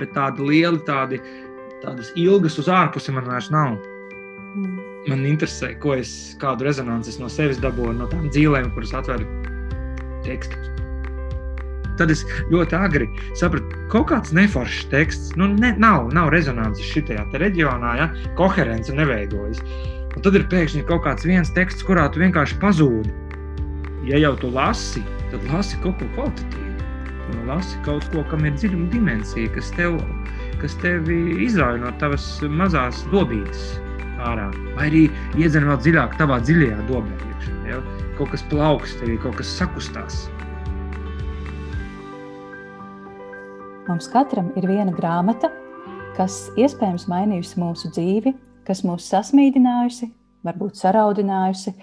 bet tādi lieli, tādi, tādas ilgas uz ārpusi man vairs nav. Mm. Man interesē, ko es, kādu rezonanci no sevis dabūju, no tām dzīvēm, kuras atver tekstus. Tad es ļoti agri sapratu, ka kaut kāds neforšs teksts, nu, ne, nav, nav rezonances šajā reģionā, ja koherence neveidojas. Un tad ir pēkšņi kaut kāds viens teksts, kurā tu vienkārši pazūdi. Ja jau tu lasi, tad lasi kaut ko kvalitatīvu. Tu lasi kaut ko, kam ir dziļuma dimensija, kas, tev, kas tevi izrauj no tavas mazās dobītes ārā. Vai arī iedzen vēl dziļāk tavā dziļajā dobē. Ja? Kaut kas plaukst, tevi kaut kas sakustās. Mums katram ir viena grāmata, kas iespējams mainījusi mūsu dzīvi, kas mūs sasmīdinājusi, varbūt saraudinājusi.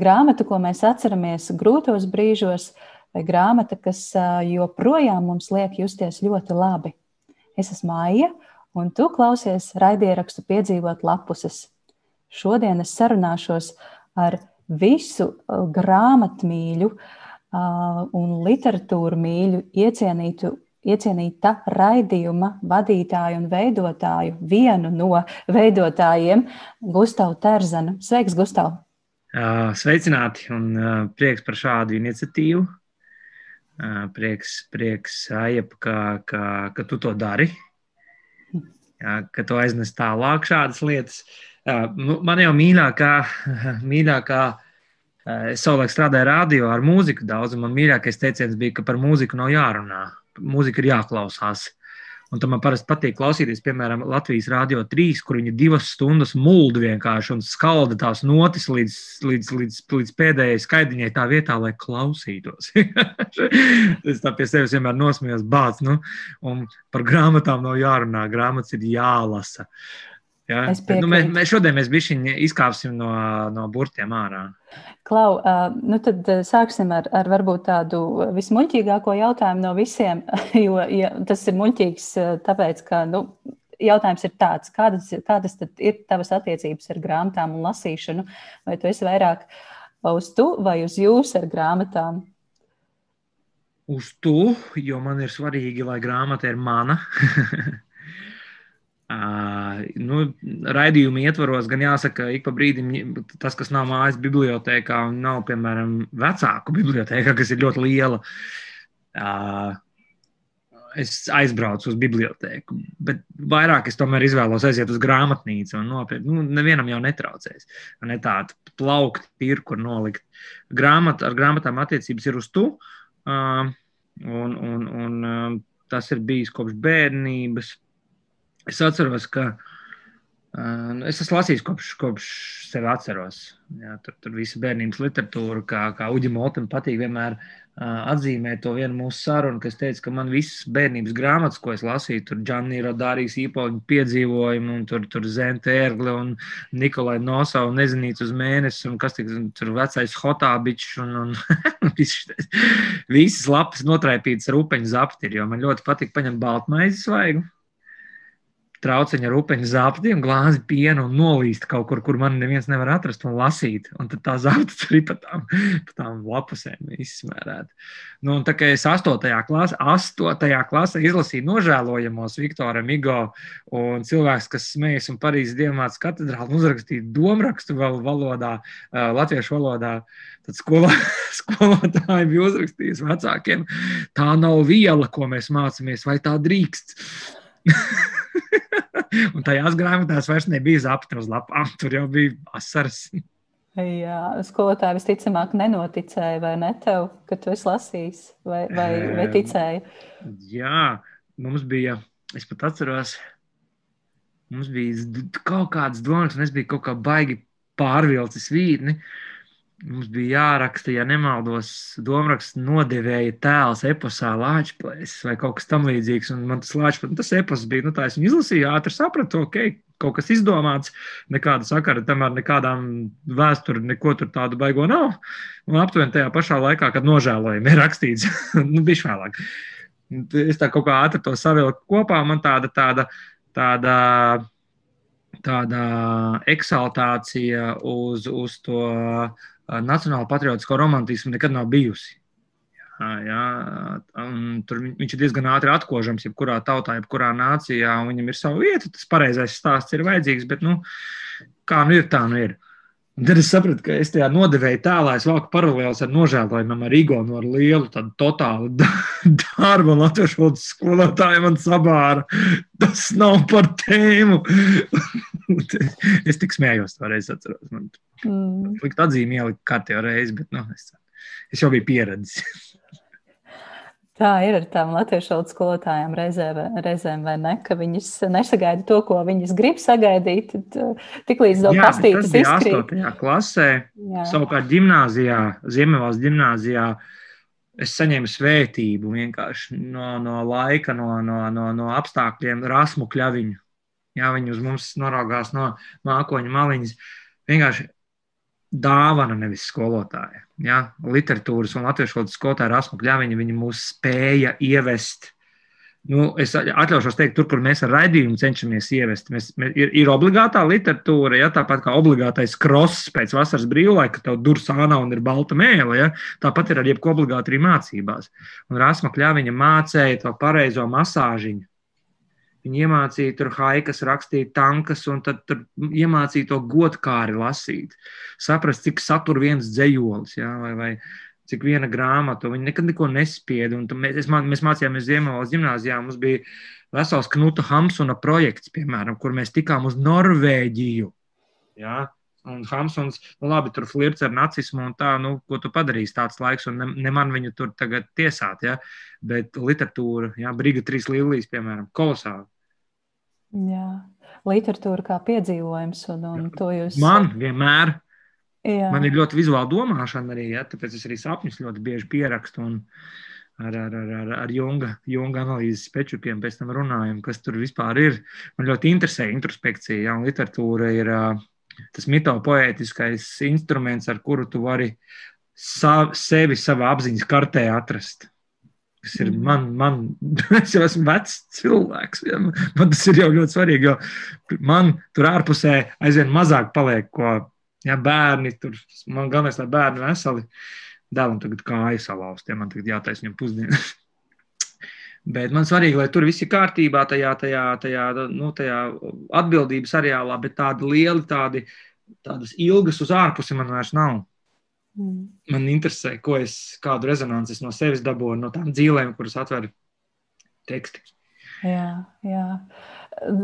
Grāmata, ko mēs atceramies grūtos brīžos, vai grāmata, kas joprojām mums liek justies ļoti labi. Es esmu Aija, un tu klausies raidierakstu piedzīvot lapuses. Šodien es sarunāšos ar visu grāmatmīļu un literatūru mīļu iecienītu iecienīta raidījuma vadītāju un veidotāju, vienu no veidotājiem, Gustavu Terzanu. Sveiks, Gustav! Sveicināti un prieks par šādu iniciatīvu. Prieks, prieks Aijap, ka, ka, ka tu to dari, jā, ka tu aiznes tālāk šādas lietas. Nu, man jau mīļākā, mīļākā es savulaik strādāju radio ar mūziku daudz, un man mīļākais teiciens bija, ka par mūziku nav jārunā mūzika ir jāklausās. Un tam man parasti patīk klausīties, piemēram, Latvijas Rādio 3, kur viņi divas stundas mulda vienkārši un skalda tās notis līdz, līdz, līdz, līdz pēdējai skaidiņai tā vietā, lai klausītos. es tā pie sevis vienmēr nosmējos, bāc, nu, un par grāmatām nav jārunā, grāmatas ir jālasa. Ja? Nu, mēs, mēs šodien mēs izkāpsim no, no burtiem ārā. Klau, nu tad sāksim ar, ar varbūt tādu vismuļķīgāko jautājumu no visiem, jo ja, tas ir muļķīgs, tāpēc, ka nu, jautājums ir tāds, kādas, kādas ir tavas attiecības ar grāmatām un lasīšanu? Vai tu esi vairāk uz tu vai uz jūs ar grāmatām? Uz tu, jo man ir svarīgi, lai grāmata ir mana. Uh, nu, raidījuma ietvaros gan jāsaka, ik pa brīdim tas, kas nav mājas bibliotekā un nav, piemēram, vecāku bibliotekā, kas ir ļoti liela. Uh, es aizbraucu uz biblioteku, bet vairāk es tomēr izvēlos aiziet uz grāmatnīcu un nopirkt. Nu, nevienam jau netraucēs. Ne tādu plaukt, ir kur nolikt. Grāmat, ar grāmatām attiecības ir uz tu. Uh, un, un, un, tas ir bijis kopš bērnības es atceros, ka uh, es esmu lasījis kopš, kopš sevi atceros. Jā, tur, tur visu bērnības literatūru, kā, kā Uģim Oltam patīk vienmēr uh, atzīmēt to vienu mūsu sarunu, kas teica, ka man visas bērnības grāmatas, ko es lasīju, tur Džanī Rodārijas īpaņu piedzīvojumi, un tur, tur Zenta Ērgle un Nikolai Nosa un Nezinīts uz mēnesi, un kas tik, tur vecais Hotābičs un, un visas lapas notraipītas ar upeņu zapti ir, jo man ļoti patīk paņemt baltmaizi svaigu trauciņu ar upeņu zaptiem, glāzi pienu un nolīst kaut kur, kur man neviens nevar atrast un lasīt. Un tad tā tur ir pa tām, pa tām lapusēm izsmērēta. Nu, un tā kā es 8. klasē, 8. klasē izlasīju nožēlojamos Viktoru Migo un cilvēks, kas smējas un Parīzes diamāts katedrāli uzrakstīja domrakstu vēl valodā, latviešu valodā, tad skolā, skolotāji bija uzrakstījis vecākiem, tā nav viela, ko mēs mācāmies, vai tā drīkst. un tajās grāmatās vairs nebija zapta uz lapām, tur jau bija asaras. Jā, skolotāji visticamāk nenoticēja, vai ne tev, ka tu esi lasījis, vai, vai, vai ticēja? Jā, mums bija, es pat atceros, mums bija kaut kāds domas, un es biju kaut kā baigi pārvilcis vītni. Uh, Mums bija jāraksta, ja nemaldos, domāraksta nodevēja tēls eposā Lāčplēs vai kaut kas tam līdzīgs. Un man tas Lāčplēs, tas epos bija, nu tā es viņu izlasīju, ātri sapratu, ok, kaut kas izdomāts, nekāda sakara tam ar nekādām vēsturi, neko tur tādu baigo nav. Un aptuveni tajā pašā laikā, kad nožēlojumi ir rakstīts, nu, bija vēlāk. Es tā kaut kā ātri to savilku kopā, man tāda, tāda, tāda, tāda eksaltācija uz, uz to nacionāla patriotisko romantismu nekad nav bijusi. Jā, tur viņš ir diezgan ātri atkožams, jebkurā tautā, jebkurā nācijā, un viņam ir sava vieta. Tas pareizais stāsts ir vajadzīgs, bet nu, kā nu ir, tā nu ir. Un tad es sapratu, ka es tajā nodevēju tālāk, es valku paralēlus ar nožēlojumam ar Igonu, ar lielu tādu totālu darbu latviešu valodas skolotāju man sabāra. Tas nav par tēmu. es tik smējos toreiz, atceros. Man mm. likt atzīmi ielikt kārtējo reizi, bet nu, es, es jau biju pieredzis. Tā ir ar tām latviešu valodas skolotājām reizē, reizēm, vai ne? Ka viņas nesagaida to, ko viņas grib sagaidīt. Uh, tiklīdz vēl pastītas izkrīt. 8. klasē, Jā. savukārt ģimnāzijā, Ziemevalsts ģimnāzijā, es saņēmu svētību vienkārši no, no laika, no, no, no, no apstākļiem, rasmu kļaviņu. Jā, viņi uz mums noraugās no mākoņa maliņas. Vienkārši dāvana, nevis skolotāja. Ja? Literatūras un latviešu valodas skolotāja Rasmu Kļaviņa, viņa mūs spēja ievest. Nu, es atļaušos teikt, tur, kur mēs ar raidījumu cenšamies ievest, mēs, mēs, ir, ir obligātā literatūra, ja, tāpat kā obligātais kross pēc vasaras brīvlaika, ka tev durs ānā un ir balta mēle. Ja, tāpat ir ar jebko obligāti arī mācībās. Un Rasma Kļaviņa mācīja to pareizo masāžiņu Viņi iemācīja tur haikas, rakstīt tankas, un tad iemācīja to godkāri lasīt. Saprast, cik satur viens dzējolis, ja, vai, vai cik viena grāmata. Viņi nekad neko nespieda. Mēs, mēs mācījāmies Ziemeļvalsts gimnājā. Mums bija vesels Knuta Hamsuna projekts, piemēram, kur mēs tikām uz Norvēģiju. Ja? Un Hamsuns, nu labi, tur flirts ar nacismu un tā, nu, ko tu padarīsi tāds laiks, un ne, ne man viņu tur tagad tiesāt, ja, bet literatūra, ja, Briga trīs līnijas, piemēram, kolosāli. Jā, literatūra kā piedzīvojums, un, un to jūs. Man vienmēr. Jā. Man ir ļoti vizuāla domāšana arī, ja, tāpēc es arī sapņus ļoti bieži pierakstu. Un, ar, ar, ar, ar, ar Junga, Junga analīzes pečukiem pēc tam runājam, kas tur vispār ir. Man ļoti interesē introspekcija, ja, un literatūra ir tas mitopoētiskais instruments, ar kuru tu vari sav, sevi savā apziņas kartē atrast. Tas ir mm. man, man, es jau esmu vecs cilvēks. Ja? Man tas ir jau ļoti svarīgi, jo man tur ārpusē aizvien mazāk paliek, ko ja, bērni tur. Man galvenais, lai bērni veseli. Dēlam tagad kāja salauzt, ja man tagad jātaisa viņam pusdienas. Bet man svarīgi, lai tur viss ir kārtībā, tajā, tajā, tajā, nu, tajā atbildības areālā, bet tādi lieli, tādi, tādas ilgas uz ārpusi man vairs nav. Mm. Man interesē, ko es, kādu rezonanci no sevis dabūju no tām dzīvēm, kuras atver teksti. Jā, jā.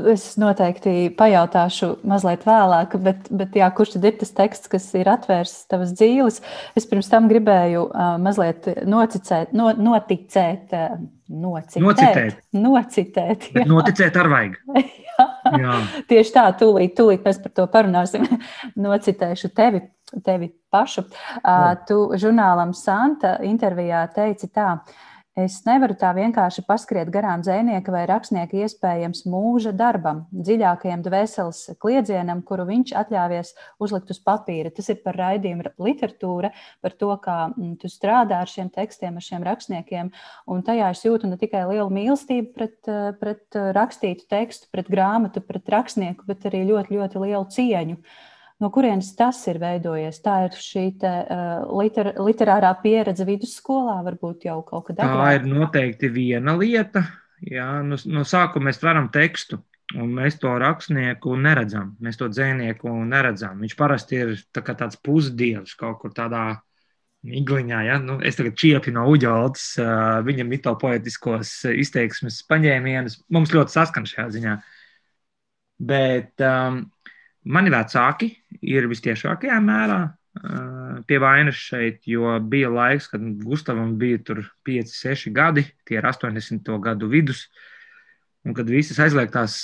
Es noteikti pajautāšu mazliet vēlāk, bet, bet jā, kurš tad ir tas teksts, kas ir atvērts tavas dzīves? Es pirms tam gribēju uh, mazliet nocicēt, no, noticēt, uh, nocitēt. Nocitēt. nocitēt jā. Noticēt ar vajag. jā. jā. Tieši tā, tūlīt, tūlīt mēs par to parunāsim. Nocitēšu tevi, tevi pašu. Uh, tu žurnālam Santa intervijā teici tā. Es nevaru tā vienkārši paskriet garām dzēnieka vai rakstnieka iespējams mūža darbam, dziļākajam dvēseles kliedzienam, kuru viņš atļāvies uzlikt uz papīra. Tas ir par raidījumu literatūra, par to, kā tu strādā ar šiem tekstiem, ar šiem rakstniekiem. Un tajā es jūtu ne tikai lielu mīlestību pret, pret rakstītu tekstu, pret grāmatu, pret rakstnieku, bet arī ļoti, ļoti lielu cieņu. Uh, No kurienes tas ir veidojies? Tā ir šī te, uh, liter, literārā pieredze vidusskolā, varbūt jau kaut kad agrāk. Tā ir noteikti viena lieta. Jā, no, no sākuma mēs varam tekstu, un mēs to rakstnieku neredzam. Mēs to dzēnieku neredzam. Viņš parasti ir tā tāds pusdievs kaut kur tādā Igliņā, ja? nu, es tagad čiepi no uģoltas, uh, viņa mitopoetiskos izteiksmes paņēmienus. Mums ļoti saskan šajā ziņā. Bet um, Mani vecāki ir vistiešākajā mērā pie vainas šeit, jo bija laiks, kad Gustavam bija tur 5, 6 gadi, tie ir 80. gadu vidus, un kad visas aizliegtās,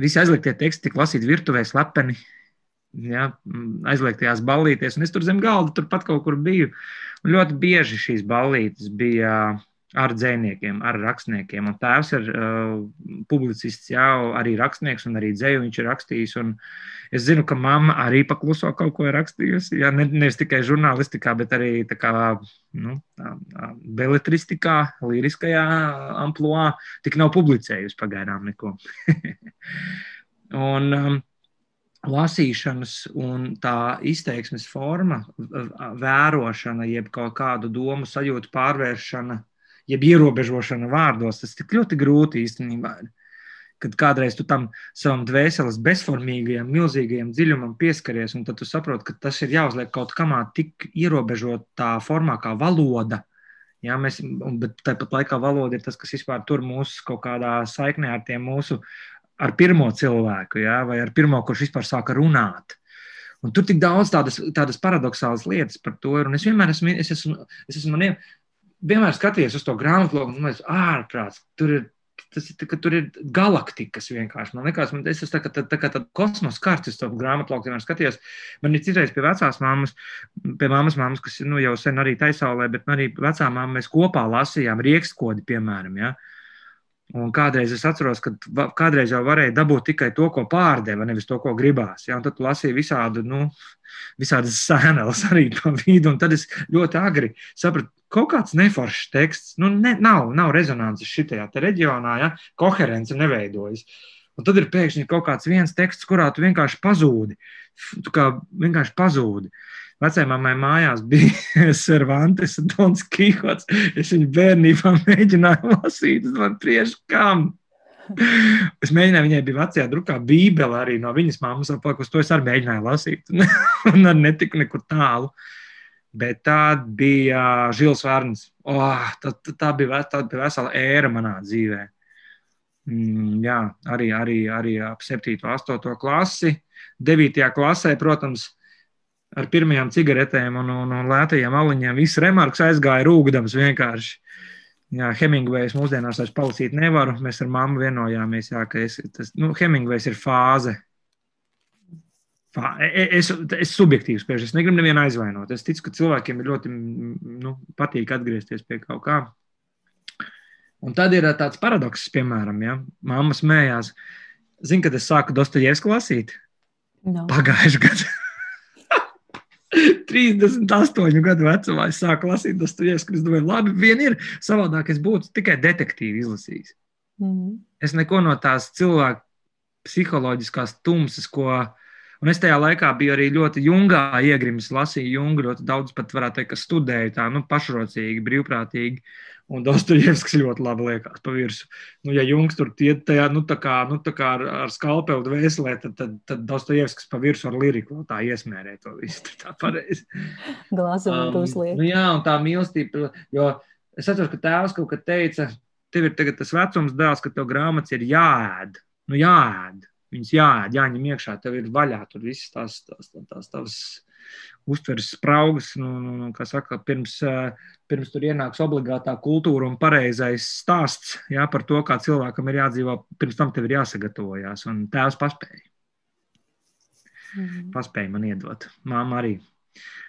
visi aizliegtie teksti tika lasīti virtuvē slepeni, ja, aizliegtajās ballītēs, un es tur zem galda turpat kaut kur biju. Un ļoti bieži šīs ballītes bija ar dzējniekiem, ar rakstniekiem. Un tēvs ir uh, publicists, jā, arī rakstnieks, un arī dzēju viņš ir rakstījis. Es zinu, ka mamma arī pakluso kaut ko ir rakstījusi. Jā, ne, nevis tikai žurnālistikā, bet arī kā, nu, beletristikā, liriskajā amplitūnā. Tik nav publicējusi pagaidām neko. un, um, lasīšanas un tā izteiksmes forma, vērošana, jeb kaut kādu domu sajūtu pārvēršana jeb ierobežošana vārdos, tas tik ļoti grūti īstenībā. Kad kādreiz tu tam savam dvēseles bezformīgajam, milzīgajam dziļumam pieskaries, un tad tu saproti, ka tas ir jāuzliek kaut kamā tik ierobežotā formā kā valoda. Jā, mēs, bet tāpat laikā valoda ir tas, kas vispār tur mūsu kaut kādā saiknē ar tiem mūsu, ar pirmo cilvēku, jā, vai ar pirmo, kurš vispār sāka runāt. Un tur tik daudz tādas, tādas paradoxālas lietas par to ir. Un es vienmēr esmu, es esmu, es esmu maniem, vienmēr skaties uz to grāmatu, un liekas, ārprāts, tur ir. Tas ir, tur ir galaktikas vienkārši. Man liekas, man, es esmu tā, tā, tā kā tāda kosmosa kartes, to grāmatu lauku vienmēr skatījos. Man ir citreiz pie vecās mammas, pie mammas, mammas kas nu, jau sen arī taisaulē, bet arī vecā mamma mēs kopā lasījām riekskodi, piemēram. Ja? Un kādreiz es atceros, ka kādreiz jau varēja dabūt tikai to, ko pārdeva, nevis to, ko gribās. Ja? Un tad lasīja visādu, nu, visādas sēneles arī pa vidu. Tad es ļoti agri sapratu, kaut kāds neforšs teksts, nu, ne, nav, nav rezonances šitajā reģionā, ja? koherence neveidojas. Un tad ir pēkšņi kaut kāds viens teksts, kurā tu vienkārši pazūdi. Tu kā vienkārši pazūdi. Vecajai mājās bija Cervantes un Dons Kihots. Es viņu bērnībā mēģināju lasīt, man priekš kam. Es mēģināju, viņai bija vecajā drukā bībele arī no viņas mammas, apakos to es arī mēģināju lasīt, un arī netiku nekur tālu. Bet tā bija Žils Vārns. Oh, tā, tā, bija, tā bija vesela ēra manā dzīvē. Mm, jā, arī, arī, arī ap 7, 8 klasi. 9. klasē, protams, ar pirmajām cigaretēm un, un, un lētajiem aliņiem. Viss remarks aizgāja rūgdams vienkārši. Jā, Hemingvejs mūsdienās vairs palasīt nevaru. Mēs ar mammu vienojāmies, jā, ka es, tas, nu, Hemingvejs ir fāze. Fā, e, e, es, es subjektīvi spēju, es negribu nevienu aizvainot. Es ticu, ka cilvēkiem ir ļoti nu, patīk atgriezties pie kaut kā. Un tad ir tāds paradoks, piemēram, ja mamma smējās. Zini, kad es sāku Dostojevsku lasīt? No. Pagājušajā gadā. 38 gadu vecumā es sāku lasīt Dostojevsku. Es domāju, labi, vien ir savādāk. Es būtu tikai detektīvu izlasījis. Mm -hmm. Es neko no tās cilvēku psiholoģiskās tumsas, ko. Un es tajā laikā biju arī ļoti jungā iegrimis, lasīju jungu, ļoti daudz pat varētu teikt, ka studēju tā, nu, pašrocīgi, brīvprātīgi. Un Dostojevskis ļoti labi liekas pa virsmu. Nu, ja Junkas tur iet tajā, nu, tā kā, nu, tā kā ar, ar skalpeli dvēselē, tad, tad, tad Dostojevskis pa virsmu ar liriku tā iesmērē to visu. Tā pareizi. Glāzuma um, uzliek. Nu, jā, un tā mīlestība, jo es atceros, ka tēvs kaut kad teica, tev ir tagad tas vecums dēls, ka tev grāmatas ir jāēd. Nu, jāēd. Viņas jāēd, jāņem iekšā, tev ir vaļā tur visas tās, tās, tās, tās, tās uztveres spraugas, nu, nu, nu, kā saka, pirms, eh, pirms tur ienāks obligātā kultūra un pareizais stāsts jā, par to, kā cilvēkam ir jādzīvo, pirms tam tev ir jāsagatavojās, un tēvs paspēja. Mm. Paspēja man iedot, māma arī.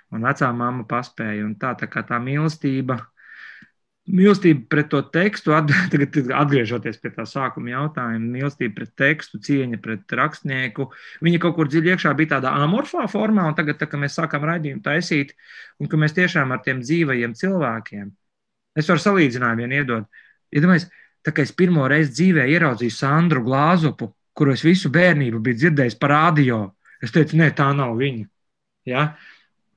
Un vecā māma paspēja, un tā, tā kā tā mīlestība, uh, Mīlestība pret to tekstu, atgriežoties pie tā sākuma jautājuma, mīlestība pret tekstu, cieņa pret rakstnieku. Viņa kaut kur dziļi iekšā bija tādā amorfā formā, un tagad, tā, kad mēs sākām raidījumu taisīt, un ka mēs tiešām ar tiem dzīvajiem cilvēkiem, es varu salīdzinājumu vien iedot. Iedomājieties, tā kā es pirmo reizi dzīvē ieraudzīju Sandru Glāzupu, kuru es visu bērnību biju dzirdējis par radio, es teicu, nē, tā nav viņa. Ja?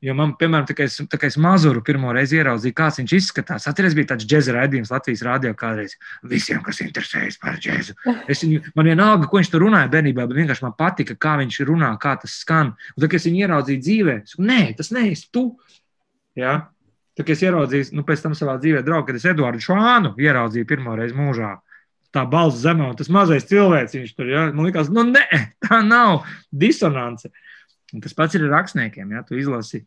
Jo man, piemēram, tā kā es, tā kā es mazuru pirmo reizi ieraudzīju, kāds viņš izskatās. Atceries, bija tāds džēza raidījums Latvijas rādio kādreiz. Visiem, kas interesējas par džēzu. Es viņu, man vienalga, ko viņš tur runāja bērnībā, bet vienkārši man patika, kā viņš runā, kā tas skan. Un tad, kad es viņu ieraudzīju dzīvē, es saku, nē, tas neesi tu. Ja? Tad, kad es ieraudzīju, nu, pēc tam savā dzīvē draugu, kad es Eduardu Šānu ieraudzīju pirmo reizi mūžā. Tā balss zemē, un tas mazais cilvēks, viņš tur, ja, man liekas, nu, nē, tā nav disonance. Un tas pats ir ar rakstniekiem. Ja? Tu izlasi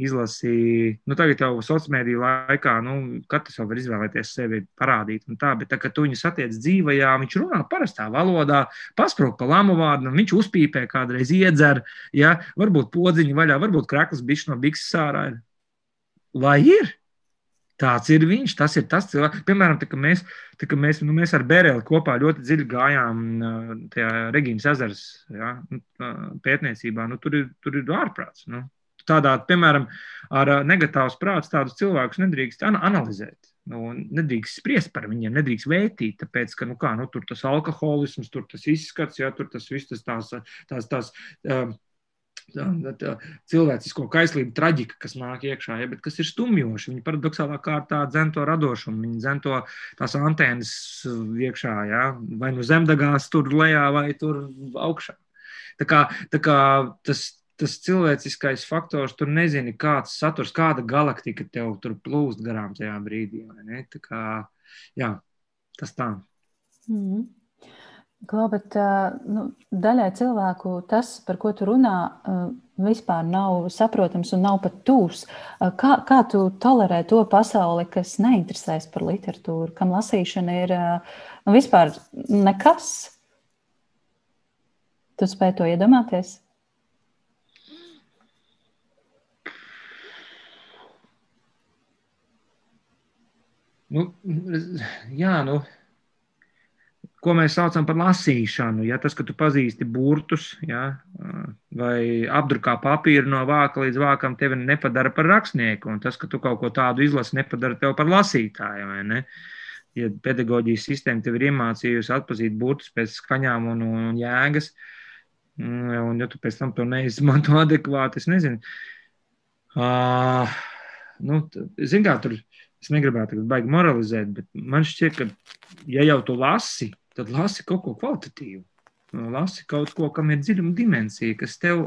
izlasīja, nu, tagad jau sociālajā mēdīju laikā, nu, katrs var izvēlēties sevi parādīt, tā, bet tā, kad tu viņu satiec dzīvajā, viņš runā parastā valodā, pasprūk pa lamu vārdu, viņš uzpīpē kādreiz iedzer, ja, varbūt podziņa vaļā, varbūt krekls bišķi no bikses ārā ir. Lai ir! Tāds ir viņš, tas ir tas cilvēks. Piemēram, tā, mēs, tā, mēs, nu, mēs ar Bērēlu kopā ļoti dziļi gājām tajā Regīnas ezers ja, nu, pētniecībā. Nu, tur, ir, tur ir ārprāts. Nu, tādā, piemēram, ar negatīvas prāts tādus cilvēkus nedrīkst analizēt. Nu, nedrīkst spriest par viņiem, nedrīkst vērtīt, tāpēc, ka nu, kā, nu, tur tas alkoholisms, tur tas izskats, jā, tur tas viss tas tās, tās, tās um, cilvēcisko kaislību traģika, kas nāk iekšā, ja, bet kas ir stumjoši. Viņi paradoxālā kārtā dzen to radošumu, viņi dzen to tās antēnas iekšā, ja, vai nu zemdegās tur lejā, vai tur augšā. Tā kā, tā kā tas, tas cilvēciskais faktors, tur nezini, kāds saturs, kāda galaktika tev tur plūst garām tajā brīdī. Tā kā, jā, tas tā. Mm -hmm. Klau, bet nu, daļai cilvēku tas, par ko tu runā, vispār nav saprotams un nav pat tūs. Kā, kā tu tolerē to pasauli, kas neinteresēs par literatūru, kam lasīšana ir nu, vispār nekas? Tu spēj to iedomāties? Nu, jā, nu ko mēs saucam par lasīšanu. Ja tas, ka tu pazīsti burtus, ja, vai apdrukā papīru no vāka līdz vākam, tevi nepadara par rakstnieku, un tas, ka tu kaut ko tādu izlasi, nepadara tevi par lasītāju. Ne? Ja pedagoģijas sistēma tev ir iemācījusi atpazīt burtus pēc skaņām un, un jēgas, un ja tu pēc tam to neizmanto adekvāti, es nezinu. Uh, nu, zin kā, tur, es negribētu baigi moralizēt, bet man šķiet, ka, ja jau tu lasi, tad lasi kaut ko kvalitatīvu. Lasi kaut ko, kam ir dziļuma dimensija, kas, tev,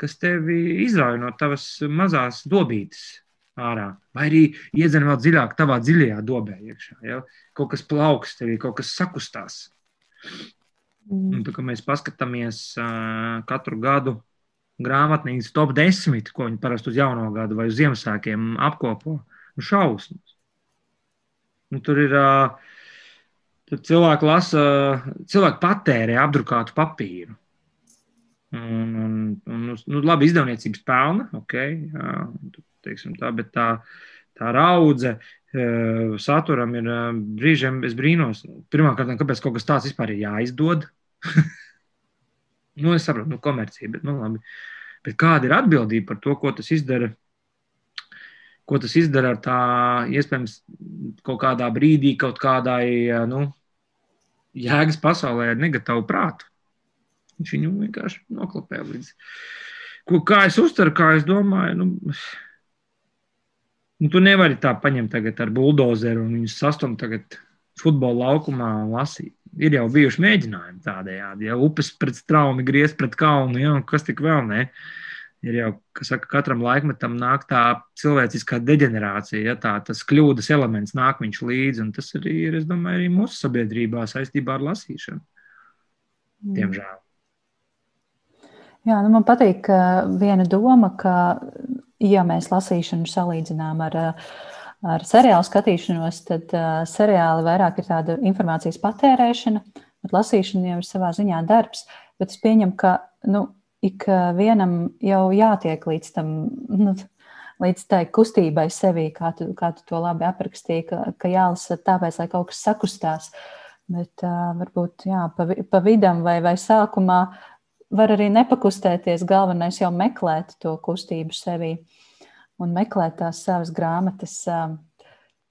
kas tevi izrauj no tavas mazās dobītes ārā. Vai arī iedzen vēl dziļāk, tavā dziļajā dobē iekšā. Ja? Kaut kas plauks tevī, kaut kas sakustās. Mm. Un, tā, mēs paskatāmies uh, katru gadu grāmatnīcas top 10, ko viņi parasti uz jauno gadu vai uz Ziemassvētkiem apkopo. Nu, šausmas. Nu, tur ir uh, Tad cilvēki lasa, cilvēki patērē apdrukātu papīru. Un, un, un nu, labi, izdevniecības pelna, ok, jā, tā, bet tā, tā raudze e, saturam ir e, brīžiem, es brīnos, pirmkārt, kāpēc kaut kas tāds vispār ir jāizdod. nu, es saprotu, nu, komercija, bet, nu, labi. Bet kāda ir atbildība par to, ko tas izdara? Ko tas izdara ar tā, iespējams, kaut kādā brīdī, kaut kādai, e, nu, jēgas pasaulē ar negatīvu prātu. Viņš viņu vienkārši noklapē līdz. Ko, kā es uztveru, kā es domāju, nu, nu, tu nevari tā paņemt tagad ar buldozeru un viņus sastumt tagad futbola laukumā un lasīt. Ir jau bijuši mēģinājumi tādējādi, ja upes pret straumi griezt pret kalnu, ja, kas tik vēl ne. Uh, ir jau, kas saka, katram laikmetam nāk tā cilvēciskā deģenerācija, ja tā, tas kļūdas elements nāk viņš līdzi, un tas arī ir, es domāju, arī mūsu sabiedrībā saistībā ar lasīšanu. Mm. Diemžēl. Jā, nu man patīk viena doma, ka, ja mēs lasīšanu salīdzinām ar, ar seriālu skatīšanos, tad seriāli vairāk ir tāda informācijas patērēšana, bet lasīšana jau ir savā ziņā darbs. Bet es pieņemu, ka nu, ik vienam jau jātiek līdz tam. Nu, Līdz tai kustībai sevī, kā tu, kā tu to labi aprakstīji, ka, ka jālasa tāpēc, lai kaut kas sakustās. Bet uh, varbūt jā, pa, pa vidam vai, vai sākumā var arī nepakustēties. Galvenais jau meklēt to kustību sevī un meklēt tās savas grāmatas. Uh,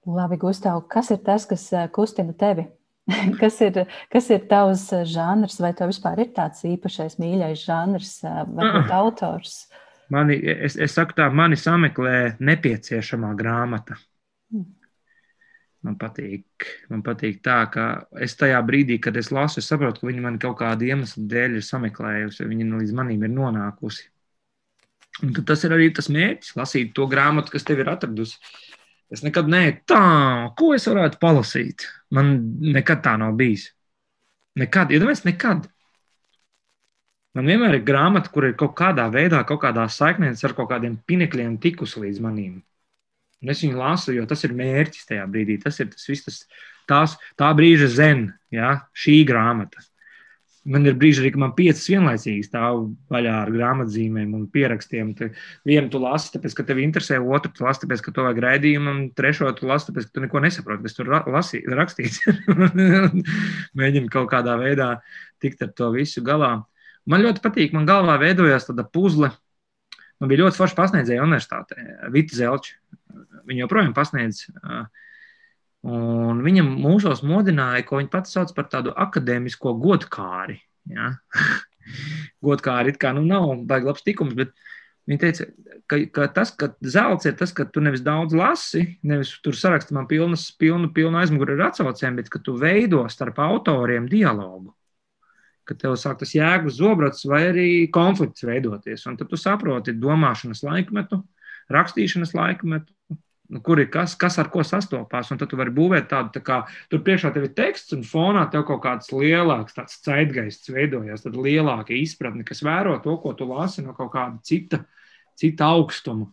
labi, Gustav, kas ir tas, kas kustina tevi? kas, ir, kas ir tavs eh, žanrs, vai tev vispār ir tāds īpašais mīļais žanrs, eh, varbūt ah. autors? Mani, es, es saku tā, mani sameklē nepieciešamā grāmata. Hmm. Man patīk, man patīk tā, ka es tajā brīdī, kad es lasu, es saprotu, ka viņi man kaut kādu iemeslu dēļ ir sameklējusi, viņi līdz manim ir nonākusi. Un tas ir arī tas mērķis, lasīt to grāmatu, kas tev ir atradusi. Es nekad neesmu tā, ko es varētu palasīt. Man nekad tā nav bijis. Nekad, iedomājieties, ja nekad. Man vienmēr ir grāmata, kur ir kaut kādā veidā, kaut kādā saiknē ar kaut kādiem pinekļiem tikusi līdz manim. Un es viņu lasu, jo tas ir mērķis tajā brīdī. Tas ir tas viss, tas, tās, tā brīža zen, ja, šī grāmata. Man ir brīži arī, ka man piecas vienlaicīgi stāv vaļā ar grāmatzīmēm un pierakstiem. Te vienu tu lasi, tāpēc, ka tev interesē, otru tu lasi, tāpēc, ka to vajag raidījumu, un trešo tu lasi, tāpēc, ka tu neko nesaproti, kas tur lasī, rakstīts. Mēģini kaut kādā veidā tikt ar to visu galā. Man ļoti patīk, man galvā veidojās tāda puzle. Man bija ļoti forši pasniedzēja universitātē, Vita Zelča. Viņa joprojām pasniedz uh, Un viņa mūžos modināja, ko viņa pati sauc par tādu akadēmisko godkāri. Ja? godkāri, it kā nu, nav baigi labs tikums, bet Viņa teica, ka, ka tas, ka zelts ir tas, ka tu nevis daudz lasi, nevis tur sarakstā man pilnas, pilnu, pilnu aizmuguri ar atsaucēm, bet ka tu veido starp autoriem dialogu. Ka tev sāk tas jēgas zobrats vai arī konflikts veidoties. Un tad tu saproti domāšanas laikmetu, rakstīšanas laikmetu, kur ir kas, kas ar ko sastopās. Un tad tu vari būvēt tādu, tā kā tur priekšā tev ir teksts, un fonā tev kaut kāds lielāks, tāds caitgaists veidojas, tad lielāka izpratne, kas vēro to, ko tu lasi no kaut kāda cita cita augstuma.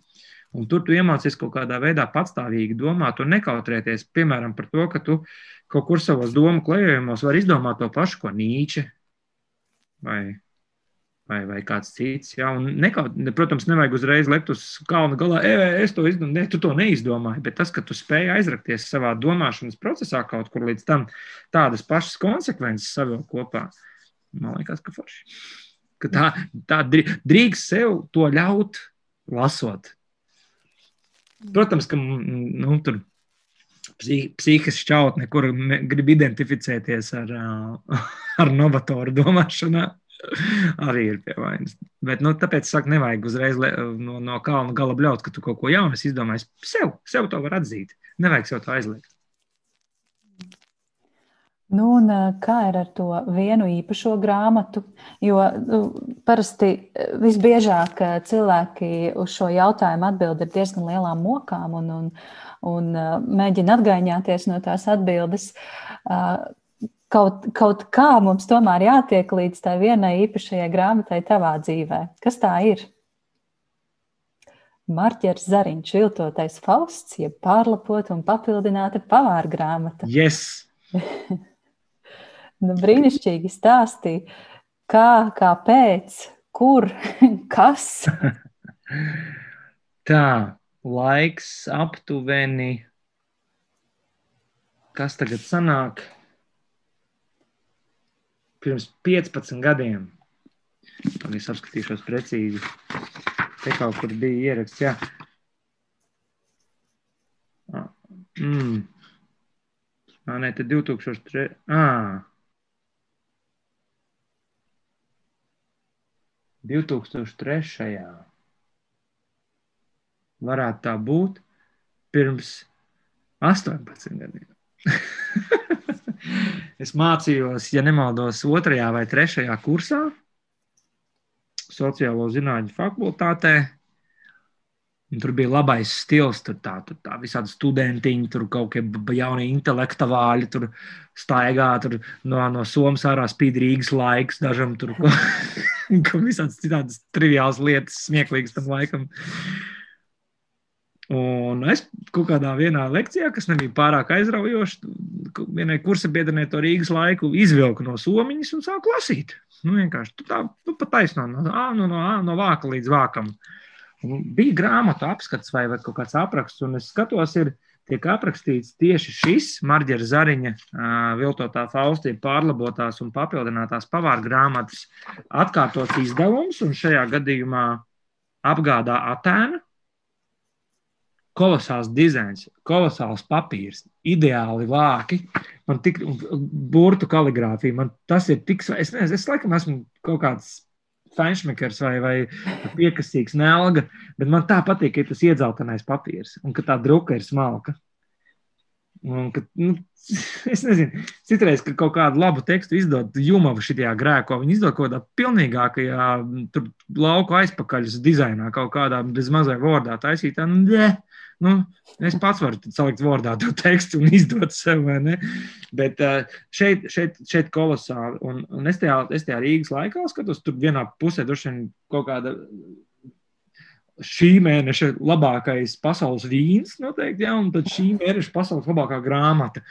Un tur tu iemācies kaut kādā veidā patstāvīgi domāt un nekautrēties, piemēram, par to, ka tu kaut kur savos domu klejojumos vari izdomāt to pašu, ko Nīče vai, vai, vai kāds cits. Ja? Nekaut, protams, nevajag uzreiz lekt uz kalna galā, e, es to izdomāju, ne, tu to neizdomāji, bet tas, ka tu spēj aizrakties savā domāšanas procesā kaut kur līdz tam tādas pašas konsekvences savilkt kopā, man liekas, ka forši. Ka tā, tā drīkst sev to ļaut lasot. Protams, ka nu, tur psihiski šķautne, kur grib identificēties ar, ar novatoru domāšanā, arī ir pie vainas. Bet, nu, tāpēc saka, nevajag uzreiz no, no kalna gala bļaut, ka tu kaut ko jaunu izdomāji. Sev, sev to var atzīt. Nevajag sev to aizliegt. Nu, un, kā ir ar to vienu īpašo grāmatu? Jo nu, parasti visbiežāk cilvēki uz šo jautājumu atbild ar diezgan lielām mokām un, un, un mēģina atgaiņāties no tās atbildes. Kaut, kaut kā mums tomēr jātiek līdz tai vienai īpašajai grāmatai tavā dzīvē. Kas tā ir? Marķers Zariņš, viltotais Fausts, jeb pārlapota un papildināta pavāra grāmata. Yes! Nu, brīnišķīgi stāstīja, kā, kāpēc, kur, kas. Tā, laiks aptuveni. Kas tagad sanāk? Pirms 15 gadiem. Tad es apskatīšos precīzi. Te kaut kur bija ieraksts, jā. Mm. Ā, nē, te 2003. Ā. 2003. Varētu tā būt pirms 18 gadiem. es mācījos, ja nemaldos, otrajā vai trešajā kursā sociālo zinātņu fakultātē. Un tur bija labais stils, tur tā, tur tā visādi studentiņi, tur kaut kādi jauni intelektuāļi, tur staigā, tur no, no Somijas ārā spīd Rīgas laiks, dažam tur ka visādas citādas triviālas lietas, smieklīgas tam laikam. Un es kaut kādā vienā lekcijā, kas nebija pārāk aizraujoša, vienai kursa biedrenē to Rīgas laiku izvilku no somiņas un sāku lasīt. Nu, vienkārši tā, nu, pa taisno, no, no, no, no vāka līdz vākam. Un bija grāmatu apskats vai, vai kaut kāds apraksts, un es skatos, ir tiek aprakstīts tieši šis Marģera Zariņa viltotā faustība pārlabotās un papildinātās pavāra grāmatas atkārtots izdevums, un šajā gadījumā apgādā Atēna. Kolosāls dizains, kolosāls papīrs, ideāli vāki, man tik burtu kaligrāfija, man tas ir tik, es nezinu, es laikam esmu kaut kāds feinšmekers vai, vai piekasīgs nelga, bet man tā patīk, ka tas iedzeltenais papīrs un ka tā druka ir smalka. Un, ka, nu, es nezinu, citreiz, kad kaut kādu labu tekstu izdod Jumavu šajā grēko, viņi izdod kaut kādā pilnīgākajā tur, lauku aizpakaļas dizainā, kaut kādā bez mazai vārdā taisītā. Nu, ne, nu, es pats varu salikt vārdā to tekstu un izdot sev? Bet šeit, šeit, šeit kolosāli. Un, un es, tajā, es tajā Rīgas laikā skatos, tur vienā pusē droši vien kaut kāda šī mēneša labākais pasaules vīns, noteikti, ja, un tad šī mēneša pasaules labākā grāmata.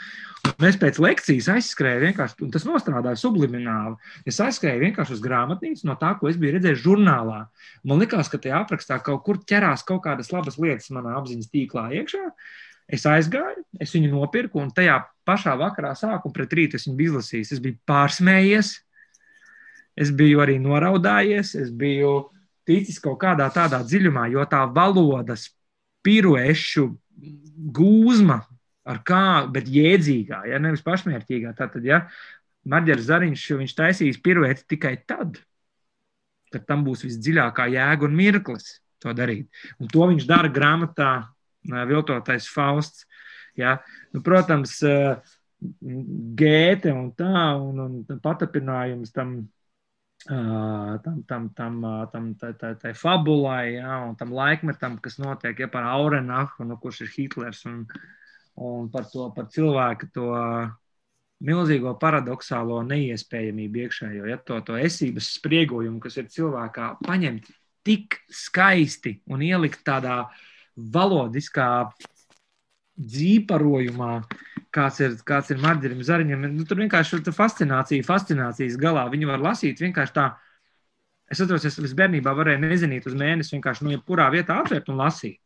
Un es pēc lekcijas aizskrēju un tas nostrādāja sublimināli. Es aizskrēju vienkārši uz grāmatnīcu no tā, ko es biju redzējis žurnālā. Man liekas, ka tajā aprakstā kaut kur ķerās kaut kādas labas lietas manā apziņas tīklā iekšā. Es aizgāju, es viņu nopirku, un tajā pašā vakarā sāku, pret rītu es viņu biju izlasījis. Es biju pārsmējies, es biju arī noraudājies, es biju ticis kaut kādā tādā dziļumā, jo tā valodas piruešu gūzma, ar kā, bet jēdzīgā, ja nevis pašmērķīgā. Tātad, ja Marģers Zariņš, viņš taisīs pirueti tikai tad, tad tam būs visdziļākā jēga un mirklis to darīt. Un to viņš dara grāmatā Viltotais Fausts. Ja? Nu, protams, gēte un tā, un, un patapinājums tam tam, tam, tam, tam tai, tai, tai fabulai, ja, un tam laikmetam, kas notiek ja, par Aurenahu, nu, kurš ir Hitlers, un, un par to par cilvēku to milzīgo paradoxālo neiespējamību iekšējo, ja, to, to esības spriegojumu, kas ir cilvēkā, paņemt tik skaisti un ielikt tādā valodiskā dzīparojumā, kāds ir, kāds ir Marģerim Zariņam. Nu, tur vienkārši ir fascinācija, fascinācijas galā. Viņu var lasīt vienkārši tā. Es atceros, es bērnībā varēju nezinīt uz mēnesi vienkārši no jebkurā vietā atvērt un lasīt.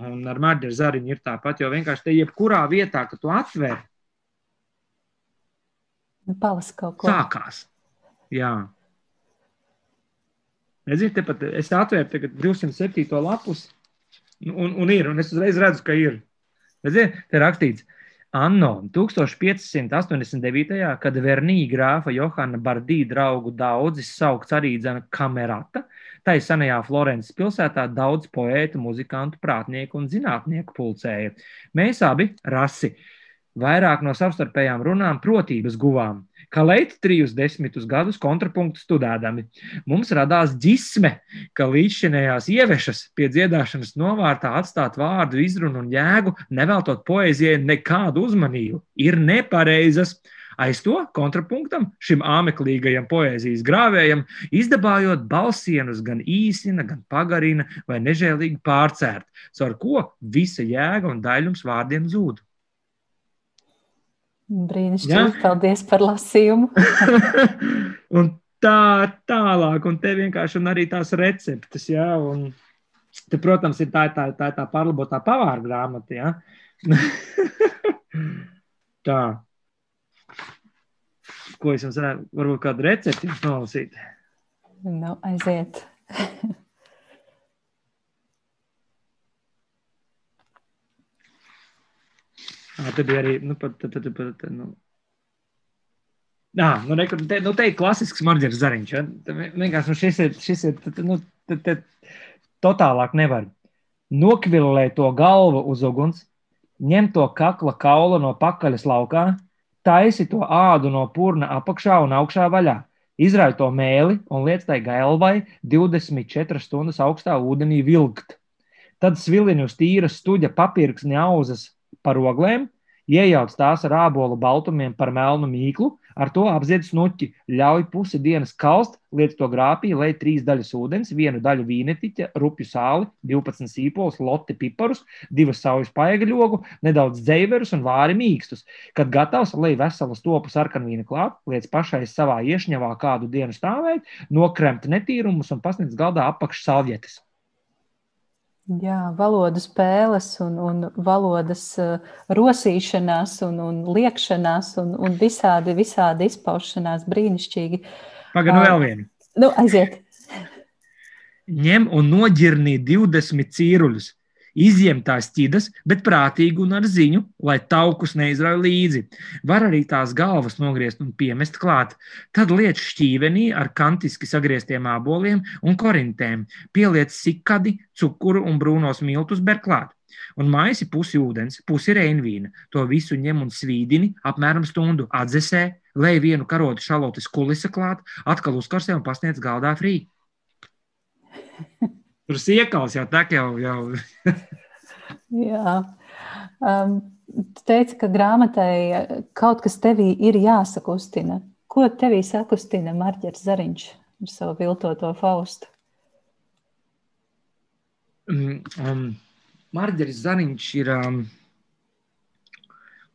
Un ar Marģeru Zariņu ir tāpat, jo vienkārši te jebkurā vietā, kad tu atver, nu, palasi kaut ko. Sākās. Jā. Nezinu, tepat es atvēru tagad 207. lapus, un, un ir, un es uzreiz redzu, ka ir. Redziet, te rakstīts, Anno 1589. kad Vernī grāfa Johana Bardī draugu daudzis saukts arī dzena kamerata, tai senajā Florences pilsētā daudz poētu, muzikantu, prātnieku un zinātnieku pulcēja. Mēs abi rasi vairāk no savstarpējām runām protības guvām kā leita trijus desmitus gadus kontrapunktu studēdami. Mums radās ģisme, ka līdzšinējās ievešas pie dziedāšanas novārtā atstāt vārdu izrunu un jēgu, neveltot poēzijai nekādu uzmanību, ir nepareizas. Aiz to kontrapunktam, šim āmeklīgajam poēzijas grāvējam, izdabājot balsienus gan īsina, gan pagarina vai nežēlīgi pārcērt, caur ko visa jēga un daļums vārdiem zūd. Brīnišķīgi, ja? paldies par lasījumu. un tā tālāk, un te vienkārši un arī tās receptes, ja, un te, protams, ir tā, tā, tā, tā pārlabotā pavāra grāmata, ja. tā. Ko es jums varētu, varbūt kādu recepti nolasīt? Nu, aiziet. Tad bija arī, nu, pat, tad, tad, pat, nu, Nā, nu, ne, te, nu, te ir klasisks marģeris zariņš. Ja? Vienkārši nu, šis ir, šis ir nu, te, te, totālāk nevar. Nokvilē to galvu uz uguns, ņem to kakla kaula no pakaļas laukā, taisi to ādu no purna apakšā un augšā vaļā. Izrauj to mēli un liec tai galvai 24 stundas augstā ūdenī vilkt. Tad svilini uz tīras stuģa papirksni auzas par oglēm, iejauc tās ar ābolu baltumiem par melnu mīklu, ar to apzied snuķi, ļauj pusi dienas kalst, liec to grāpī, lai trīs daļas ūdens, vienu daļu vīnetiķa, rupju sāli, 12 sīpols, loti piparus, divas saujas paegaļogu, nedaudz dzeiverus un vāri mīkstus. Kad gatavs, lai veselu stopu sarkanvīnu klāt, liec pašai savā iešņavā kādu dienu stāvēt, nokremt netīrumus un pasniedz galdā apakš salvietes. Jā, valodu spēles un, un valodas uh, rosīšanās un, un liekšanās un, un visādi, visādi izpaušanās brīnišķīgi. Pagaidām, nu vēl vienu. Nu, aiziet. Ņem un noģirnī 20 cīruļus Izjem tās ķidas, bet prātīgi un ar ziņu, lai taukus neizrauj līdzi. Var arī tās galvas nogriezt un piemest klāt. Tad liec šķīvenī ar kantiski sagrieztiem āboliem un korintēm. Pieliec sikadi, cukuru un brūnos miltus berklāt. Un maisi pusi ūdens, pusi reinvīna. To visu ņem un svīdini apmēram stundu atzesē, lai vienu karotu šalotes kulisa klāt, atkal uzkarsē un pasniedz galdā frī. Tur siekals jau tā jau. jau. Jā. Um, tu teici, ka grāmatai kaut kas tevī ir jāsakustina. Ko tevī sakustina Marģers Zariņš ar savu viltoto Faustu? Um, um, Marģeris Zariņš ir um,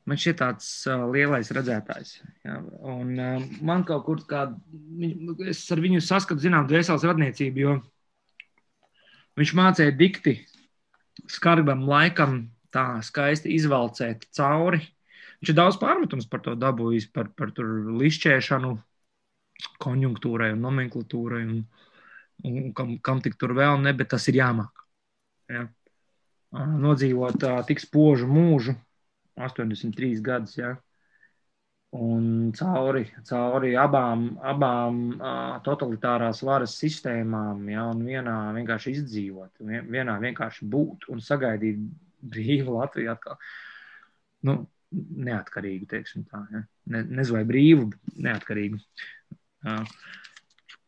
man šķiet tāds uh, lielais redzētājs. Ja? Un, uh, man kaut kur kā, es ar viņu saskatu, zinām, dvēseles radniecību, jo Viņš mācīja dikti skarbam laikam, tā skaisti izvalcēt cauri. Viņš ir daudz pārmetums par to dabūjis, par, par lišķēšanu, konjunktūrai un nomenklatūrai, un, un kam, kam tik tur vēl ne, bet tas ir jāmāk. Ja? Nodzīvot tik spožu mūžu, 83 gadus. Ja? Un cauri, cauri abām, abām totalitārās varas sistēmām, ja, un vienā vienkārši izdzīvot, vienā vienkārši būt un sagaidīt brīvu Latviju atkal. Nu, neatkarīgu, teiksim tā. Ja. Ne, nezinu, vai brīvu, neatkarīgu. Uh,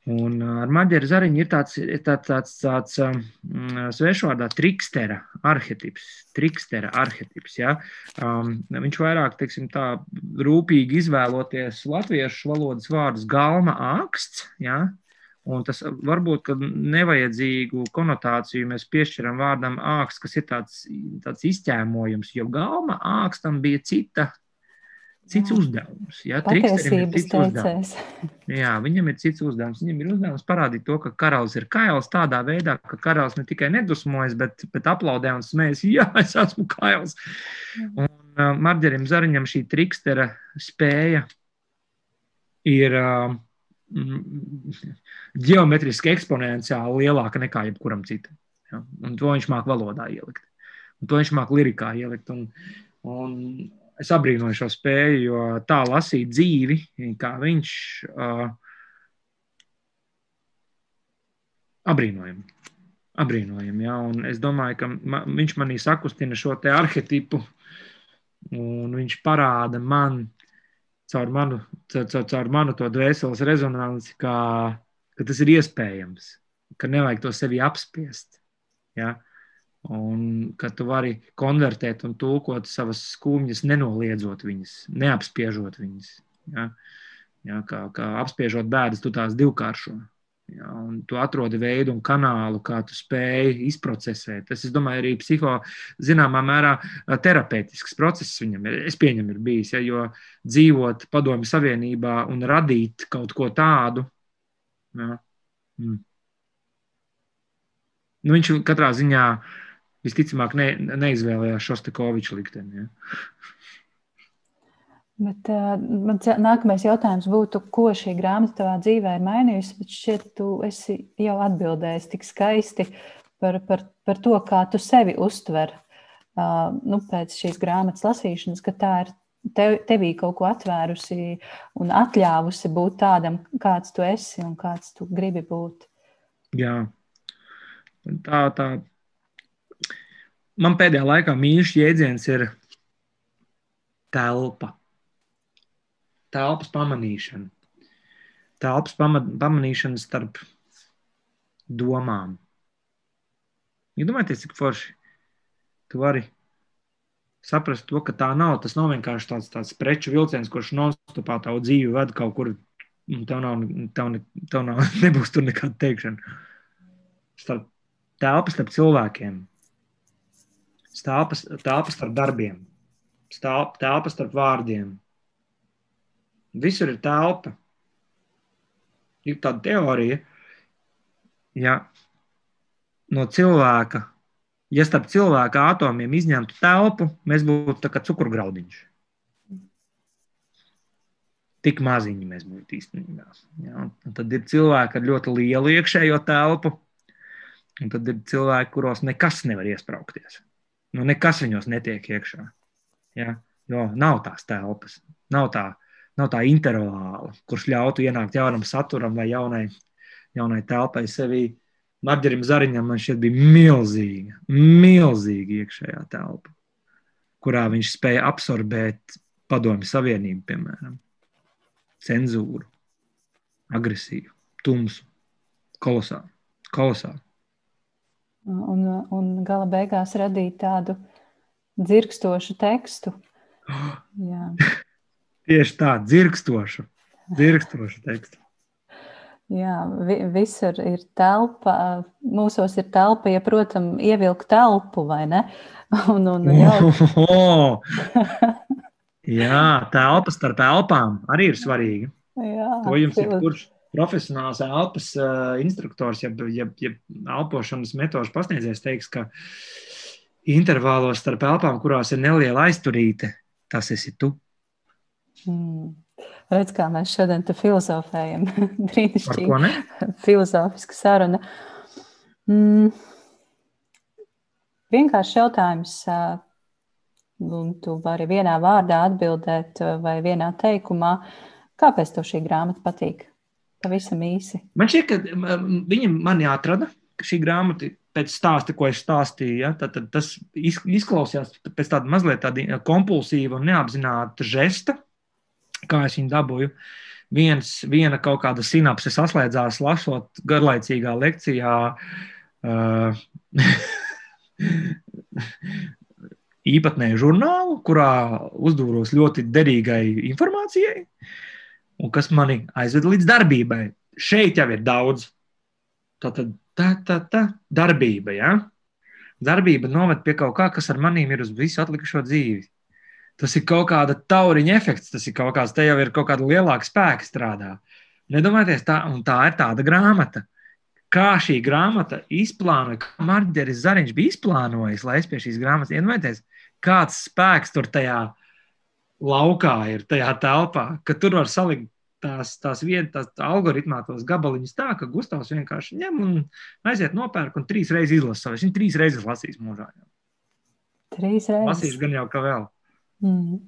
Un ar maģeri zariņu ir tāds, tāds, tāds, tāds um, svešvārdā trikstera arhetips. Trikstera arhetips ja? um, viņš vairāk, teiksim tā, rūpīgi izvēloties latviešu valodas vārdus galma āksts, ja? Un tas varbūt, nevajadzīgu konotāciju mēs piešķiram vārdam āksts, kas ir tāds, tāds izķēmojums, jo galma ākstam bija cita cits uzdevums. Jā, Patiesības teicējs. Jā, viņam ir cits uzdevums. Viņam ir uzdevums parādīt to, ka karalis ir kails tādā veidā, ka karalis ne tikai nedusmojas, bet, bet aplaudē un smējas, jā, es esmu kails. Un uh, Marģerim Zariņam šī trikstera spēja ir uh, ģeometriski eksponenciāli lielāka nekā jebkuram citam. Ja? Un to viņš māk valodā ielikt. Un to viņš māk lirikā ielikt. Un, un es abrīnoju šo spēju, jo tā lasīt dzīvi, kā viņš uh, abrīnojami. Abrīnojami, ja? Un es domāju, ka ma, viņš manī sakustina šo te arhetipu, un viņš parāda man caur manu, caur, caur, caur manu to dvēseles rezonanci, ka, ka tas ir iespējams, ka nevajag to sevi apspiest. Ja? Un ka tu vari konvertēt un tulkot savas skumjas, nenoliedzot viņas, neapspiežot viņas. Ja? Ja, kā, kā apspiežot bēdas, tu tās divkāršo. Ja, un tu atrodi veidu un kanālu, kā tu spēj izprocesēt. Tas, es domāju, arī psiho, zināmā mērā, terapeitisks process viņam ir. Es pieņemu, ir bijis. Ja, jo dzīvot padomju savienībā un radīt kaut ko tādu, ja, mm. nu, viņš katrā ziņā uh, visticamāk ne, neizvēlējās Šostakoviča likteni. Ja? Bet, uh, mans nākamais jautājums būtu, ko šī grāmata tavā dzīvē ir mainījusi. Bet šķiet, tu esi jau atbildējis tik skaisti par, par, par to, kā tu sevi uztver uh, nu, pēc šīs grāmatas lasīšanas, ka tā ir tev, tevī kaut ko atvērusi un atļāvusi būt tādam, kāds tu esi un kāds tu gribi būt. Jā, tā, tā man pēdējā laikā mīļš jēdziens ir telpa. Telpas pamanīšana. Telpas pamanīšana starp domām. Iedomājieties, cik forši tu vari saprast to, ka tā nav. Tas nav vienkārši tāds, tāds preču vilciens, kurš nonstopā tavu dzīvi ved kaut kur. Tev, nav, tev, ne, tev nav, nebūs tur nekāda teikšana. Starp telpas starp cilvēkiem telpas, telpas starp darbiem, telpas starp vārdiem. Visur ir telpa. Ir tāda teorija, ja no cilvēka, ja starp cilvēka atomiem izņemtu telpu, mēs būtu tā kā cukurgraudiņš. Tik maziņi mēs būtu īstenībā. Ja? Un tad ir cilvēki ar ļoti lielu iekšējo telpu, un tad ir cilvēki, kuros nekas nevar iesprāgties nu, nekas viņos netiek iekšā. Ja? Jo nav tās telpas, nav tā, nav tā intervāla, kurš ļautu ienākt jaunam saturam vai jaunai, jaunai telpai sevī. Marģerim Zariņam man šķiet bija milzīga, milzīga iekšējā telpa, kurā viņš spēja absorbēt padomju savienību, piemēram, cenzūru, agresīvu, tumsu, kolosālu. kolosālu un, un gala beigās radīt tādu dzirkstošu tekstu. Jā. Tieši tā, dzirkstošu, dzirkstošu tekstu. Jā, vi, visur ir telpa. Mūsos ir telpa, ja, protams, ievilkt telpu, vai ne? Un, un, jau... oh, oh. Jā, telpa starp elpām arī ir svarīga. Jā, to jums ir kurš profesionāls elpas uh, instruktors, ja, ja, ja elpošanas metožu pasniedzējs teiks, ka intervālos starp elpām, kurās ir neliela aizturīte, tas esi tu. Mm. Redz, kā mēs šodien te filozofējam. Brīnišķīgi. Filozofiska saruna. Mm. Vienkārši jautājums. un tu vari vienā vārdā atbildēt vai vienā teikumā, kāpēc tev šī grāmata patīk? Pavisam īsi. Man šķiet, ka viņa mani atrada, šī grāmata pēc stāsta, ko es stāstīju, ja, tad, tad tas izklausījās pēc tāda mazliet tāda kompulsīva un neapzināta žesta, kā es viņu dabūju. Viens, viena kaut kāda sinapse saslēdzās, lasot garlaicīgā lekcijā. Uh, īpatnēju žurnālu, kurā uzdūros ļoti derīgai informācijai, un kas mani aizveda līdz darbībai. Šeit jau ir daudz. Tātad tā, tā, tā darbība, ja? Darbība noved pie kaut kā, kas ar manīm ir uz visu atlikušo dzīvi. Tas ir kaut kāda tauriņa efekts, tas ir kaut kāds, te jau ir kaut kāda lielāka spēka strādā. Nedomājieties, tā, tā ir tāda grāmata. Kā šī grāmata izplānoja, kā Marģeris Zariņš bija izplānojis, lai es pie šīs grāmatas iedomājieties, kāds spēks tur tajā laukā ir, tajā telpā, ka tur var salikt tās, tās vietas, tā algoritmā tos gabaliņus tā, ka Gustavs vienkārši ņem un aiziet nopērk un trīs reizes izlasa. Viņš trīs reizes lasīs mūžā. Trīs reizes. Lasīšu gan jau kā vēl. Mm.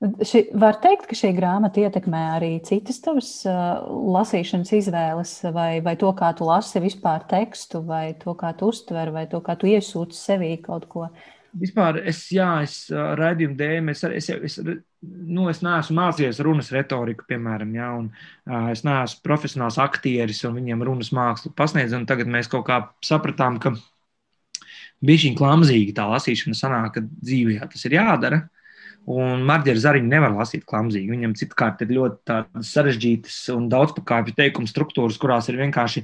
Ši, var teikt, ka šī grāmata ietekmē arī citas tavas uh, lasīšanas izvēles, vai, vai to, kā tu lasi vispār tekstu, vai to, kā tu uztver, vai to, kā tu iesūti sevī kaut ko. Vispār es, jā, es raidījumu dēļ, es, es, es, nu, es neesmu mācījies runas retoriku, piemēram, ja, un uh, es neesmu profesionāls aktieris un viņiem runas mākslu pasniedz, un tagad mēs kaut kā sapratām, ka bija šī klamzīga tā lasīšana sanāk, ka dzīvē tas ir jādara. Un Marģera Zariņa nevar lasīt klamzīgi. Viņam citkārt ir ļoti sarežģītas un daudzpakāpju teikumu struktūras, kurās ir vienkārši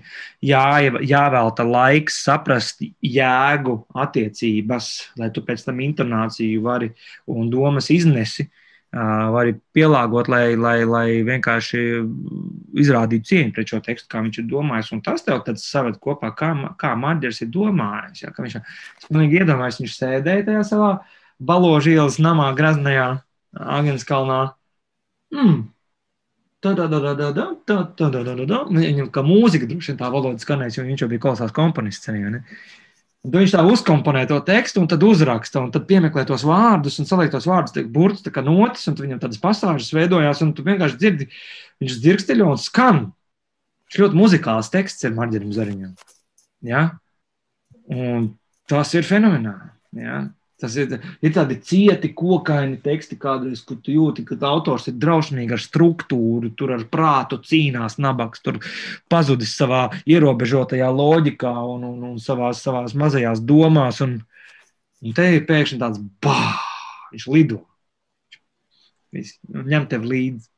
jā, jāvelta laiks saprast jēgu attiecības, lai tu pēc tam intonāciju vari un domas iznesi. Vari pielāgot, lai, lai, lai vienkārši izrādītu cieņu pret šo tekstu, kā viņš ir domājis. Un tas tev tad saved kopā, kā, kā Marģers ir domājis. Ja, viņš, es pilnīgi iedomājos, viņš sēdēja tajā savā uh, Baložu ielas namā, Graznajā, Agenskalnā. Mm. Viņam kā mūzika droši vien tā valoda skanēs, jo viņš jau bija kolosāls komponists. Arī, Tad viņš tā uzkomponē to tekstu, un tad uzraksta, un tad piemeklē tos vārdus, un saliek tos vārdus, tiek burts, tā kā notis, un viņam tādas pasāžas veidojās, un tu vienkārši dzirdi, viņš dzirksteļo un skan. Viņš ļoti muzikāls teksts ir Marģerim Zariņam. Ja? Un tas ir fenomenāli. Ja? Tas ir, ir tādi cieti, kokaini teksti, kādreiz, kur tu jūti, ka autors ir drausmīgi ar struktūru, tur ar prātu cīnās nabaks, tur pazudis savā ierobežotajā loģikā un, un, un savās mazajās domās. Un, un te ir pēkšņi tāds bāh, viņš lido. Viņš ņem tev līdzi.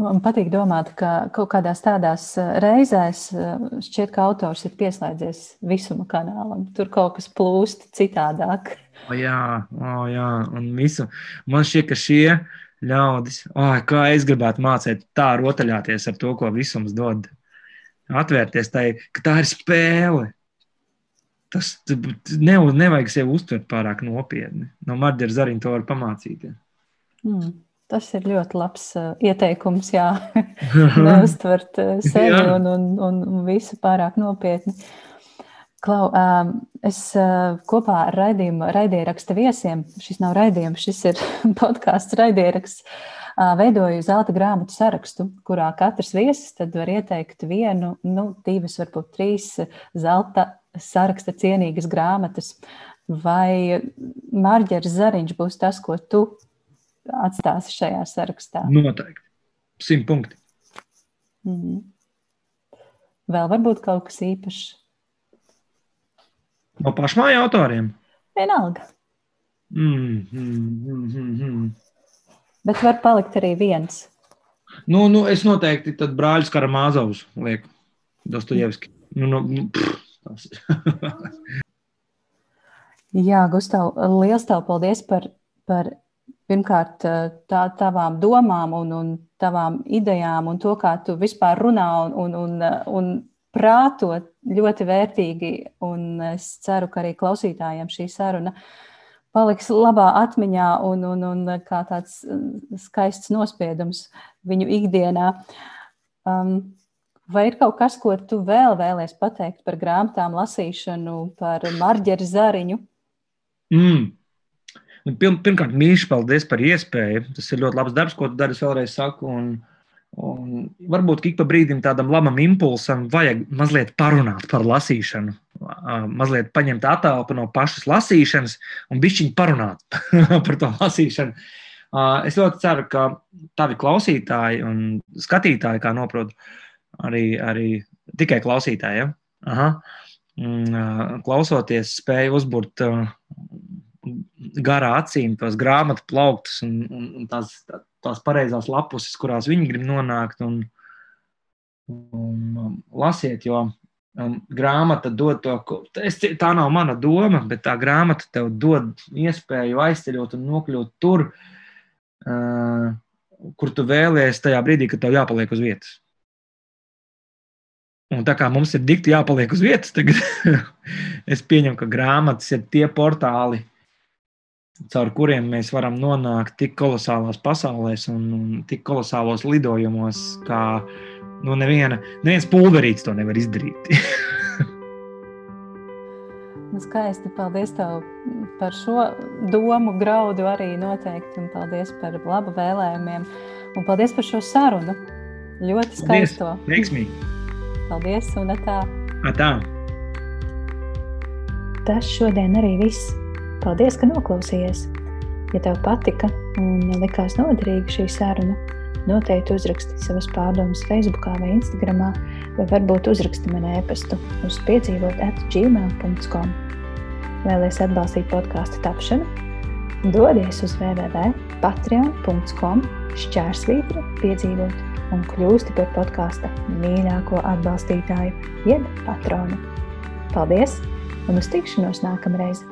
Man patīk domāt, ka kaut kādās tādās eh, reizēs eh, šķiet, ka autors ir pieslēdzies visuma kanālam. Tur kaut kas plūst citādāk. O jā, o jā, un visu. Man šķiet, ka šie ļaudis, oh, kā es gribētu mācīt tā rotaļāties ar to, ko visums dod. Atvērties tai, ka tā ir spēle. Tas ne, nevajag sevi uztvert pārāk nopietni. No Marģera Zariņa to var pamācīties. Mm. Tas ir ļoti labs uh, ieteikums, jā, neuztvert uh, sevi un, un, un visu pārāk nopietni. Klau, um, es uh, kopā ar raidījumu, raidieraksta viesiem, šis nav raidījums, šis ir podkāsts raidieraksts, uh, veidoju zelta grāmatu sarakstu, kurā katrs viesis tad var ieteikt vienu, nu, divas, varbūt trīs zelta saraksta cienīgas grāmatas. Vai Marģers Zariņš būs tas, ko tu atstāsi šajā sarakstā? Noteikti. Simt punkti. Mm -hmm. Vēl varbūt kaut kas īpašs. No pašmāju autoriem? Vienalga. Mm, mm, mm, mm. Bet var palikt arī viens. Nu, nu, es noteikti tad brāļus Karamāzovs lieku Dostojevski. Nu, nu, pff, Jā, Gustav, liels tev paldies par, par pirmkārt tā, tavām domām un, un tavām idejām un to, kā tu vispār runā un, un, un, un prātot ļoti vērtīgi. Un es ceru, ka arī klausītājiem šī saruna paliks labā atmiņā un, un, un kā tāds skaists nospiedums viņu ikdienā. Um, vai ir kaut kas, ko tu vēl vēlēsies pateikt par grāmatām, lasīšanu, par marģeru zariņu? Mm. Pirmkārt, mīļš, paldies par iespēju. Tas ir ļoti labs darbs, ko tu dari. Es vēlreiz saku. Un, un varbūt ik pa brīdim tādam labam impulsam vajag mazliet parunāt par lasīšanu. Mazliet paņemt attēlu no pašas lasīšanas un bišķiņu parunāt par to lasīšanu. Es ļoti ceru, ka tavi klausītāji un skatītāji, kā noprotu, arī, arī tikai klausītāji, ja? Aha. Mm, klausoties, spēju uzbūrt garā acīm tos grāmatu plauktus un, un, un tās, tās pareizās lapuses, kurās viņi grib nonākt. Un, un lasiet, jo um, grāmata dod to, es, tā nav mana doma, bet tā grāmata tev dod iespēju aizceļot un nokļūt tur, uh, kur tu vēlējies tajā brīdī, kad tev jāpaliek uz vietas. Un tā kā mums ir dikti jāpaliek uz vietas, tagad es pieņemu, ka grāmatas ir tie portāli, caur kuriem mēs varam nonākt tik kolosālās pasaulēs un, un tik kolosālos lidojumos, kā nu, neviena, neviens pulverīts to nevar izdarīt. Nu, skaisti. Paldies tev par šo domu graudu arī noteikti. Un paldies par labu vēlējumiem. Un paldies par šo sarunu. Ļoti skaisto. Veiksmīgi. Paldies un tā. Atā. Tas šodien arī viss. Paldies, ka noklausījies! Ja tev patika un likās noderīga šī saruna, noteikti uzraksti savas pārdomas Facebook vai Instagram, vai varbūt uzraksti man e-pastu uz piedzīvot atgmail.com. Vēlēs atbalstīt podkāstu tapšanu? Dodies uz www.patreon.com šķērsvītri piedzīvot un kļūsti par podkāsta mīļāko atbalstītāju, jeb patronu. Paldies un uz tikšanos nākamreiz!